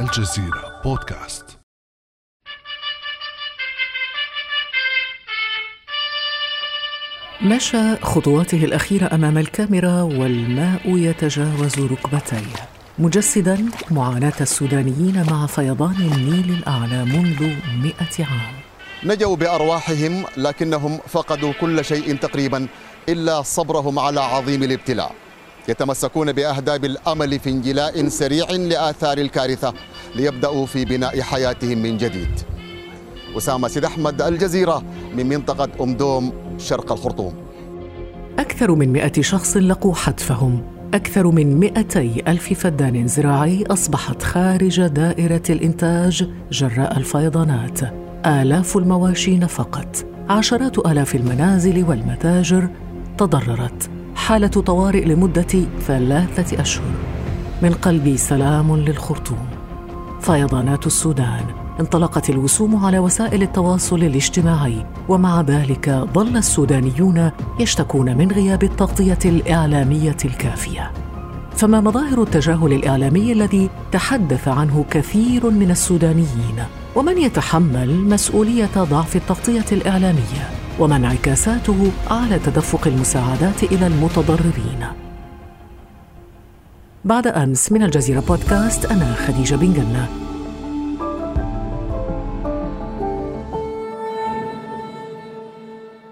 الجزيرة بودكاست. مشى خطواته الأخيرة أمام الكاميرا والماء يتجاوز ركبتيه مجسدا معاناة السودانيين مع فيضان النيل الأعلى منذ مئة عام. نجوا بأرواحهم لكنهم فقدوا كل شيء تقريبا إلا صبرهم على عظيم الابتلاء. يتمسكون بأهداب الأمل في انجلاء سريع لآثار الكارثة ليبدأوا في بناء حياتهم من جديد. أسامة سيد أحمد الجزيرة من منطقة أم دوم شرق الخرطوم. أكثر من مئة شخص لقوا حتفهم. أكثر من مئتي ألف فدان زراعي أصبحت خارج دائرة الإنتاج جراء الفيضانات. آلاف المواشي نفقت عشرات آلاف المنازل والمتاجر تضررت. حالة طوارئ لمدة ثلاثة أشهر. من قلبي سلام للخرطوم. فيضانات السودان. انطلقت الوسوم على وسائل التواصل الاجتماعي ومع ذلك ظل السودانيون يشتكون من غياب التغطية الإعلامية الكافية. فما مظاهر التجاهل الإعلامي الذي تحدث عنه كثير من السودانيين؟ ومن يتحمل مسؤولية ضعف التغطية الإعلامية؟ وما انعكاساته على تدفق المساعدات إلى المتضررين. بعد أمس من الجزيرة بودكاست أنا خديجة بن جنة.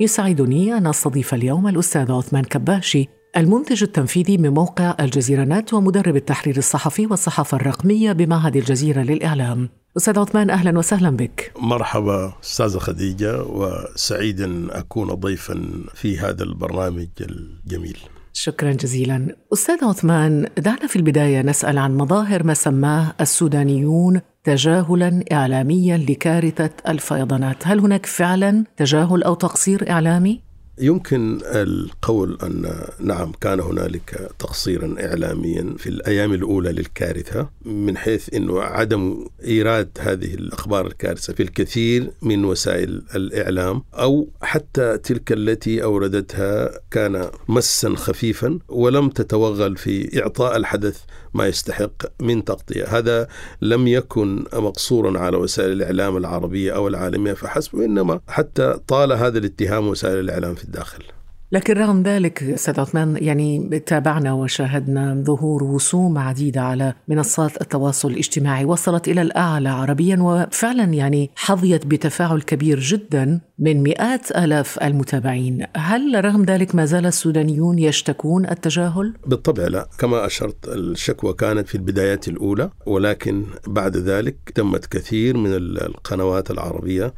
يسعدني أن أستضيف اليوم الأستاذ عثمان كباشي المنتج التنفيذي من موقع الجزيرة نت ومدرب التحرير الصحفي والصحافة الرقمية بمعهد الجزيرة للإعلام. أستاذ عثمان أهلا وسهلا بك. مرحبا أستاذة خديجة وسعيد أن أكون ضيفا في هذا البرنامج الجميل. شكرا جزيلا. أستاذ عثمان دعنا في البداية نسأل عن مظاهر ما سماه السودانيون تجاهلا إعلاميا لكارثة الفيضانات. هل هناك فعلا تجاهل أو تقصير إعلامي؟ يمكن القول أن نعم كان هنالك تقصيرا إعلاميا في الأيام الأولى للكارثة من حيث أنه عدم إيراد هذه الأخبار الكارثة في الكثير من وسائل الإعلام أو حتى تلك التي أوردتها كان مسا خفيفا ولم تتوغل في إعطاء الحدث ما يستحق من تغطية. هذا لم يكن مقصورا على وسائل الإعلام العربية أو العالمية فحسب وإنما حتى طال هذا الاتهام وسائل الإعلام في الداخل. لكن رغم ذلك أستاذ عثمان يعني تابعنا وشاهدنا ظهور وسوم عديدة على منصات التواصل الاجتماعي وصلت إلى الأعلى عربيا وفعلا يعني حظيت بتفاعل كبير جدا من مئات آلاف المتابعين، هل رغم ذلك ما زال السودانيون يشتكون التجاهل؟ بالطبع لا، كما أشرت الشكوى كانت في البدايات الأولى ولكن بعد ذلك تمت كثير من القنوات العربية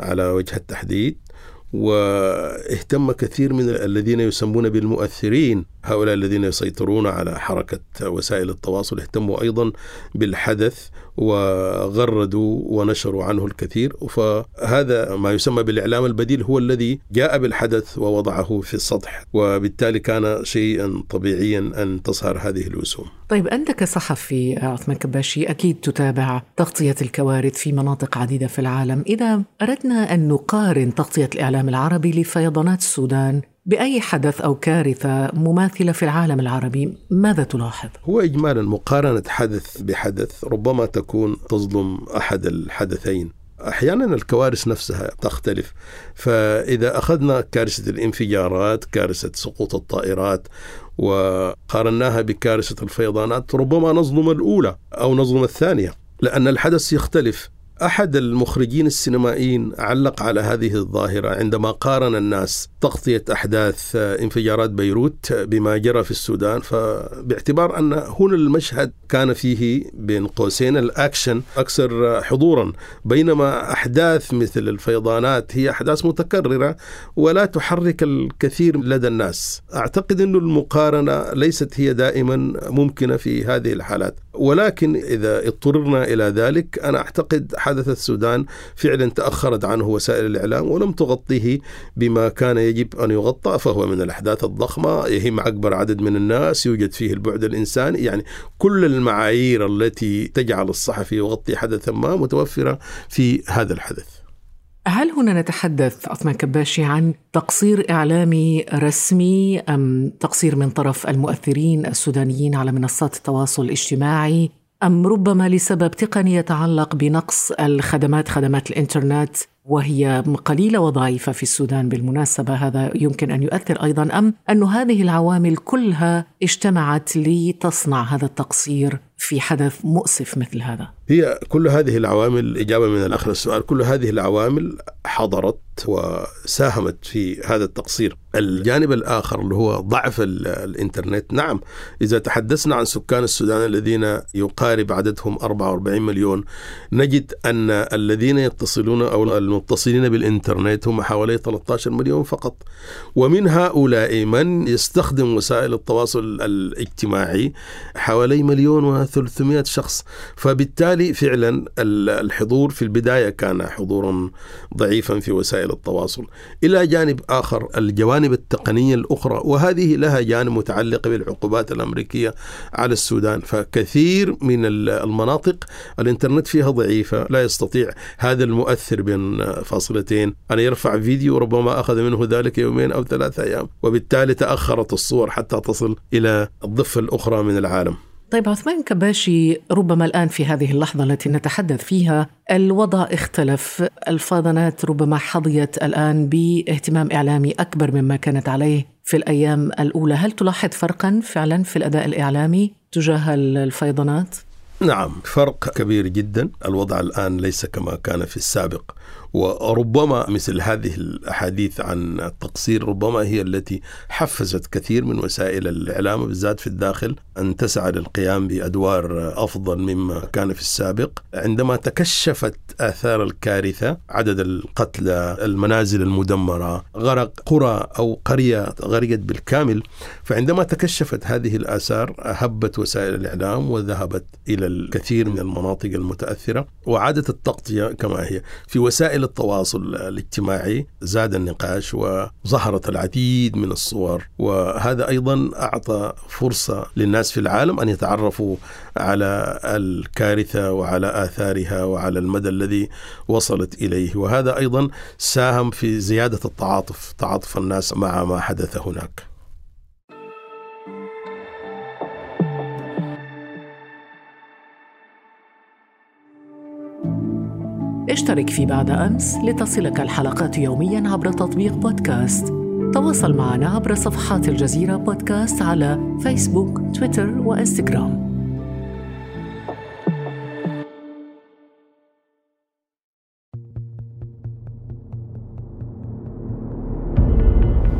على وجه التحديد. واهتم كثير من الذين يسمون بالمؤثرين هؤلاء الذين يسيطرون على حركة وسائل التواصل اهتموا أيضا بالحدث وغردوا ونشروا عنه الكثير. فهذا ما يسمى بالإعلام البديل هو الذي جاء بالحدث ووضعه في السطح وبالتالي كان شيئا طبيعيا أن تظهر هذه الوسوم. طيب أنت كصحفي عثمان كباشي أكيد تتابع تغطية الكوارث في مناطق عديدة في العالم. إذا أردنا أن نقارن تغطية الإعلام العربي لفيضانات السودان بأي حدث أو كارثة مماثلة في العالم العربي ماذا تلاحظ؟ هو اجمالا مقارنة حدث بحدث ربما تكون تظلم أحد الحدثين. أحيانا الكوارث نفسها تختلف. فإذا أخذنا كارثة الانفجارات كارثة سقوط الطائرات وقارناها بكارثة الفيضانات ربما نظلم الأولى أو نظلم الثانية لأن الحدث يختلف. أحد المخرجين السينمائيين علق على هذه الظاهرة عندما قارن الناس تغطية أحداث انفجارات بيروت بما جرى في السودان فباعتبار أن هنا المشهد كان فيه بين قوسين الأكشن أكثر حضورا بينما أحداث مثل الفيضانات هي أحداث متكررة ولا تحرك الكثير لدى الناس. أعتقد انه المقارنة ليست هي دائما ممكنة في هذه الحالات ولكن إذا اضطررنا إلى ذلك أنا أعتقد حدث السودان فعلا تأخرت عنه وسائل الإعلام ولم تغطيه بما كان يجب أن يغطى فهو من الأحداث الضخمة يهم أكبر عدد من الناس يوجد فيه البعد الإنساني يعني كل المعايير التي تجعل الصحفي يغطي حدثا ما متوفرة في هذا الحدث. هل هنا نتحدث عثمان كباشي عن تقصير إعلامي رسمي أم تقصير من طرف المؤثرين السودانيين على منصات التواصل الاجتماعي أم ربما لسبب تقني يتعلق بنقص الخدمات خدمات الإنترنت وهي قليلة وضعيفة في السودان بالمناسبة. هذا يمكن أن يؤثر أيضا. أم أن هذه العوامل كلها اجتمعت لتصنع هذا التقصير في حدث مؤسف مثل هذا؟ هي كل هذه العوامل إجابة من الأخ السؤال كل هذه العوامل حضرت وساهمت في هذا التقصير. الجانب الآخر اللي هو ضعف الإنترنت نعم إذا تحدثنا عن سكان السودان الذين يقارب عددهم 44 مليون نجد أن الذين يتصلون أو المتصلين بالإنترنت هم حوالي 13 مليون فقط. ومن هؤلاء من يستخدم وسائل التواصل الاجتماعي حوالي مليون و300 شخص. فبالتالي فعلا الحضور في البداية كان حضورا ضعيفا في وسائل التواصل. إلى جانب آخر الجوانب التقنية الأخرى وهذه لها جانب متعلق بالعقوبات الأمريكية على السودان. فكثير من المناطق الإنترنت فيها ضعيفة لا يستطيع هذا المؤثر بين فاصلتين أن يرفع فيديو ربما أخذ منه ذلك يومين أو ثلاثة أيام. وبالتالي تأخرت الصور حتى تصل إلى الضفة الأخرى من العالم. طيب عثمان كباشي ربما الآن في هذه اللحظة التي نتحدث فيها الوضع اختلف. الفاضنات ربما حظيت الآن باهتمام إعلامي أكبر مما كانت عليه في الأيام الأولى. هل تلاحظ فرقا فعلا في الأداء الإعلامي تجاه الفيضانات؟ نعم فرق كبير جدا. الوضع الآن ليس كما كان في السابق. وربما مثل هذه الأحاديث عن التقصير ربما هي التي حفزت كثير من وسائل الإعلام بالذات في الداخل أن تسعى للقيام بأدوار أفضل مما كان في السابق. عندما تكشفت آثار الكارثة عدد القتلى المنازل المدمرة غرق قرى أو قرية غرقت بالكامل فعندما تكشفت هذه الآثار هبت وسائل الإعلام وذهبت إلى الكثير من المناطق المتأثرة وعادت التغطية كما هي. في وسائل وسائل التواصل الاجتماعي زاد النقاش وظهرت العديد من الصور. وهذا أيضا أعطى فرصة للناس في العالم أن يتعرفوا على الكارثة وعلى آثارها وعلى المدى الذي وصلت إليه. وهذا أيضا ساهم في زيادة التعاطف تعاطف الناس مع ما حدث هناك. اشترك في بعد أمس لتصلك الحلقات يوميا عبر تطبيق بودكاست. تواصل معنا عبر صفحات الجزيرة بودكاست على فيسبوك تويتر وإنستغرام.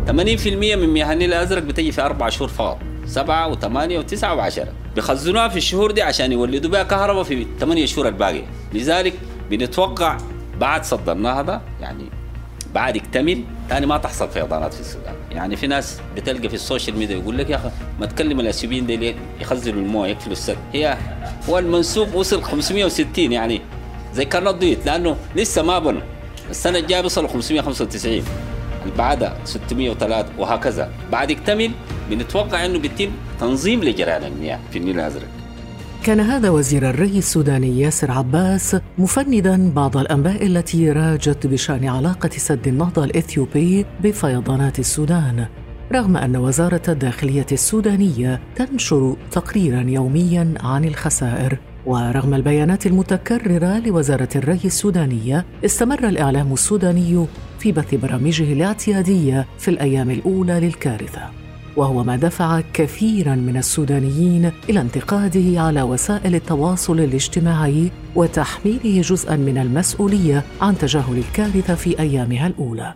80% من مياه النيل الأزرق بتجي في أربع شهور فقط. سبعة وثمانية وتسعة وعشرة. بيخزنوها في الشهور دي عشان يولدوا بها كهرباء في ثمانية شهور الباقية لذلك بنتوقع بعد صدرنا هذا يعني بعد يكتمل ثاني ما تحصل فيضانات في السودان. يعني في ناس بتلقى في ال social media يقول لك يا أخي ما تكلم الإثيوبيين دي يخزنوا الموية يقفلوا السد. هي هو المنسوب وصل 560 يعني زي كارنوت ديت لأنه لسه ما بنوا السنة الجاية بيوصلوا 595 اللي بعدها 603 وهكذا. بعد يكتمل بنتوقع إنه بيتم تنظيم لجريان المياه في النيل الأزرق. كان هذا وزير الري السوداني ياسر عباس مفندا بعض الأنباء التي راجت بشأن علاقة سد النهضة الإثيوبي بفيضانات السودان رغم أن وزارة الداخلية السودانية تنشر تقريرا يوميا عن الخسائر. ورغم البيانات المتكررة لوزارة الري السودانية استمر الإعلام السوداني في بث برامجه الاعتيادية في الأيام الأولى للكارثة. وهو ما دفع كثيرا من السودانيين إلى انتقاده على وسائل التواصل الاجتماعي وتحميله جزءا من المسؤولية عن تجاهل الكارثة في أيامها الأولى.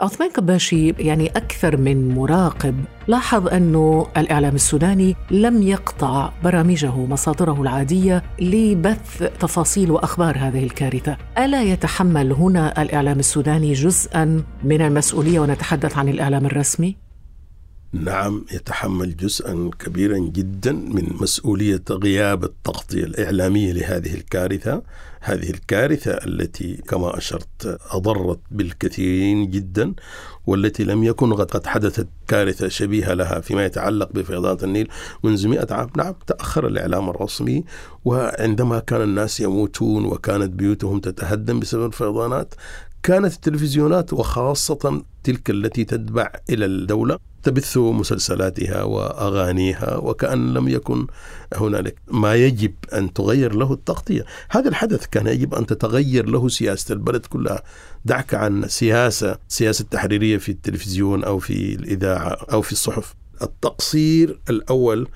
عثمان كباشي يعني أكثر من مراقب لاحظ انه الإعلام السوداني لم يقطع برامجه مصادره العادية لبث تفاصيل وأخبار هذه الكارثة، ألا يتحمل هنا الإعلام السوداني جزءا من المسؤولية ونتحدث عن الإعلام الرسمي؟ نعم يتحمل جزءا كبيرا جدا من مسؤولية غياب التغطية الإعلامية لهذه الكارثة، هذه الكارثة التي كما أشرت أضرت بالكثيرين جدا والتي لم يكن قد حدثت كارثة شبيهة لها فيما يتعلق بفيضانات النيل منذ مئة عام، نعم تأخر الإعلام الرسمي وعندما كان الناس يموتون وكانت بيوتهم تتهدم بسبب الفيضانات كانت التلفزيونات وخاصة تلك التي تتبع إلى الدولة تبث مسلسلاتها وأغانيها وكأن لم يكن هنالك. ما يجب أن تغير له التغطية، هذا الحدث كان يجب أن تتغير له سياسة البلد كلها، دعك عن سياسة سياسة تحريرية في التلفزيون أو في الإذاعة أو في الصحف. التقصير الأول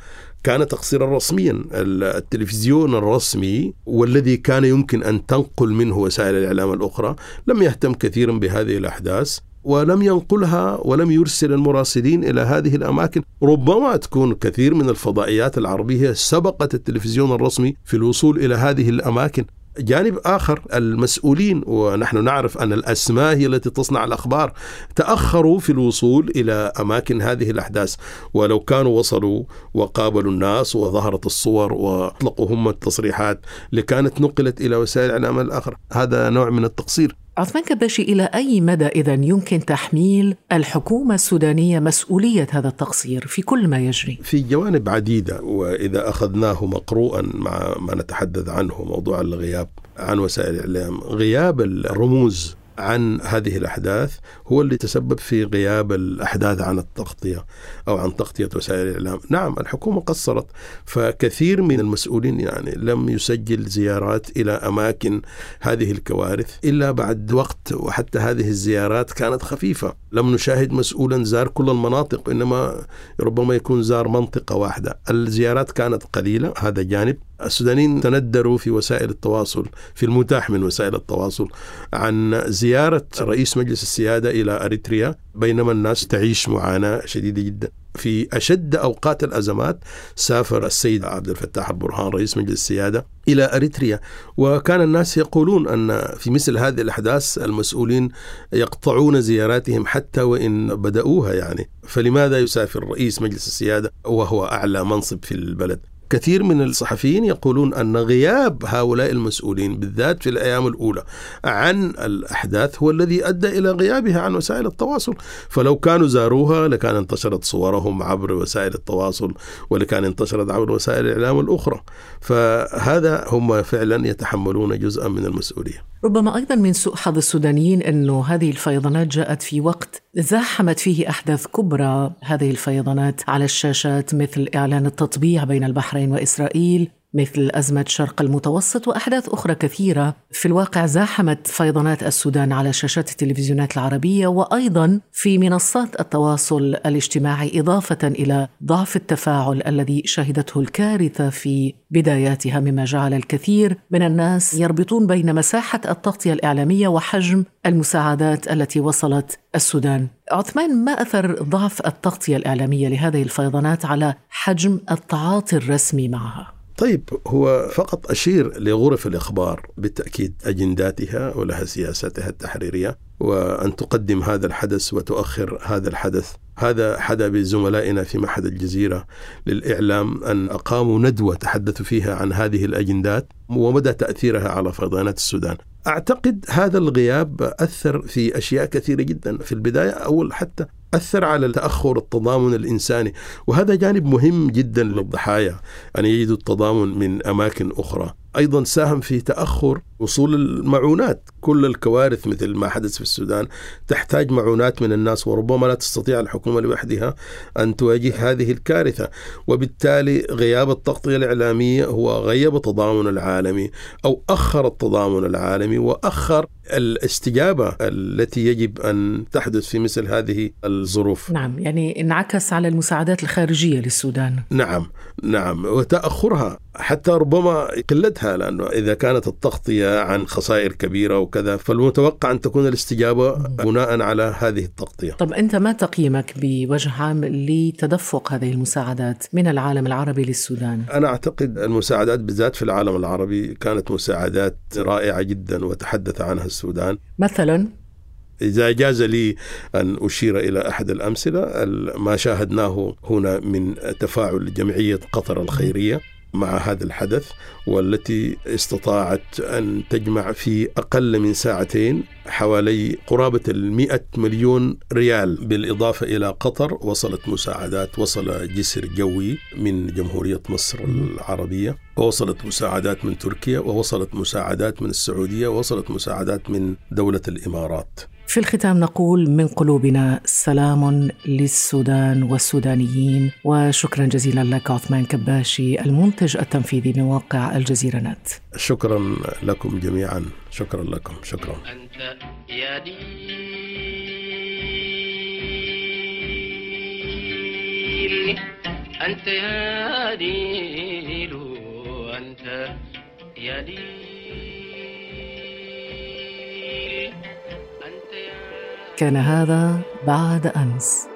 كان تقصيرا رسميا. التلفزيون الرسمي والذي كان يمكن أن تنقل منه وسائل الإعلام الأخرى لم يهتم كثيرا بهذه الأحداث. ولم ينقلها ولم يرسل المراسلين إلى هذه الأماكن، ربما تكون كثير من الفضائيات العربية سبقت التلفزيون الرسمي في الوصول إلى هذه الأماكن، جانب آخر المسؤولين ونحن نعرف أن الأسماء هي التي تصنع الأخبار تأخروا في الوصول إلى أماكن هذه الأحداث. ولو كانوا وصلوا وقابلوا الناس وظهرت الصور وأطلقوا هم التصريحات لكانت نقلت إلى وسائل الإعلام الآخر. هذا نوع من التقصير. عثمان كباشي إلى أي مدى إذا يمكن تحميل الحكومة السودانية مسؤولية هذا التقصير في كل ما يجري؟ في جوانب عديدة وإذا أخذناه مقروءا مع ما نتحدث عنه موضوع الغياب عن وسائل الإعلام غياب الرموز عن هذه الأحداث هو اللي تسبب في غياب الأحداث عن التغطية أو عن تغطية وسائل الإعلام. نعم الحكومة قصرت فكثير من المسؤولين يعني لم يسجل زيارات إلى أماكن هذه الكوارث إلا بعد وقت وحتى هذه الزيارات كانت خفيفة. لم نشاهد مسؤولا زار كل المناطق إنما ربما يكون زار منطقة واحدة. الزيارات كانت قليلة هذا جانب. السودانيين تندروا في وسائل التواصل في المتاح من وسائل التواصل عن زيارة رئيس مجلس السيادة إلى أريتريا بينما الناس تعيش معاناة شديدة جدا. في أشد أوقات الأزمات سافر السيد عبد الفتاح البرهان رئيس مجلس السيادة إلى أريتريا. وكان الناس يقولون أن في مثل هذه الأحداث المسؤولين يقطعون زياراتهم حتى وإن بدأوها يعني. فلماذا يسافر رئيس مجلس السيادة وهو أعلى منصب في البلد؟ كثير من الصحفيين يقولون أن غياب هؤلاء المسؤولين بالذات في الأيام الأولى عن الأحداث هو الذي أدى إلى غيابها عن وسائل التواصل، فلو كانوا زاروها لكان انتشرت صورهم عبر وسائل التواصل ولكان انتشرت عبر وسائل الإعلام الأخرى، فهذا هم فعلا يتحملون جزءا من المسؤولية. ربما أيضا من سوء حظ السودانيين أنه هذه الفيضانات جاءت في وقت زاحمت فيه أحداث كبرى. هذه الفيضانات على الشاشات مثل إعلان التطبيع بين البحرين وإسرائيل مثل أزمة شرق المتوسط وأحداث أخرى كثيرة في الواقع زاحمت فيضانات السودان على شاشات التلفزيونات العربية وأيضا في منصات التواصل الاجتماعي إضافة إلى ضعف التفاعل الذي شهدته الكارثة في بداياتها مما جعل الكثير من الناس يربطون بين مساحة التغطية الإعلامية وحجم المساعدات التي وصلت السودان عثمان ما أثر ضعف التغطية الإعلامية لهذه الفيضانات على حجم التعاطي الرسمي معها؟ طيب هو فقط أشير لغرف الإخبار بالتأكيد أجنداتها ولها سياستها التحريرية وأن تقدم هذا الحدث وتؤخر هذا الحدث. هذا حدا بزملائنا في معهد الجزيرة للإعلام أن أقاموا ندوة تحدثوا فيها عن هذه الأجندات ومدى تأثيرها على فيضانات السودان. أعتقد هذا الغياب أثر في أشياء كثيرة جدا. في البداية أول حتى أثر على التأخر التضامن الإنساني وهذا جانب مهم جدا للضحايا. أن يجدوا التضامن من أماكن أخرى. أيضا ساهم في تأخر وصول المعونات، كل الكوارث مثل ما حدث في السودان تحتاج معونات من الناس وربما لا تستطيع الحكومة لوحدها أن تواجه هذه الكارثة، وبالتالي غياب التغطيه الإعلامية هو غيب التضامن العالمي أو أخر التضامن العالمي وأخر الاستجابة التي يجب أن تحدث في مثل هذه الظروف. نعم، يعني انعكس على المساعدات الخارجية للسودان. نعم، نعم، وتأخرها حتى ربما قلتها لأنه إذا كانت التغطيه عن خسائر كبيرة وكذا فالمتوقع أن تكون الاستجابة بناء على هذه التغطية. طب أنت ما تقييمك بوجه عام لتدفق هذه المساعدات من العالم العربي للسودان؟ أنا أعتقد المساعدات بالذات في العالم العربي كانت مساعدات رائعة جدا وتحدث عنها السودان. مثلا إذا جاز لي أن أشير إلى أحد الأمثلة ما شاهدناه هنا من تفاعل جمعية قطر الخيرية مع هذا الحدث والتي استطاعت أن تجمع في أقل من ساعتين حوالي قرابة المئة مليون ريال. بالإضافة إلى قطر وصلت مساعدات وصل جسر جوي من جمهورية مصر العربية ووصلت مساعدات من تركيا ووصلت مساعدات من السعودية ووصلت مساعدات من دولة الإمارات. في الختام نقول من قلوبنا سلام للسودان والسودانيين وشكرا جزيلا لك عثمان كباشي المنتج التنفيذي من موقع الجزيرة نت. شكرا لكم جميعا. شكرا لكم. شكرا. أنت يا أنت يا دين. أنت يا دين. كان هذا بعد أمس.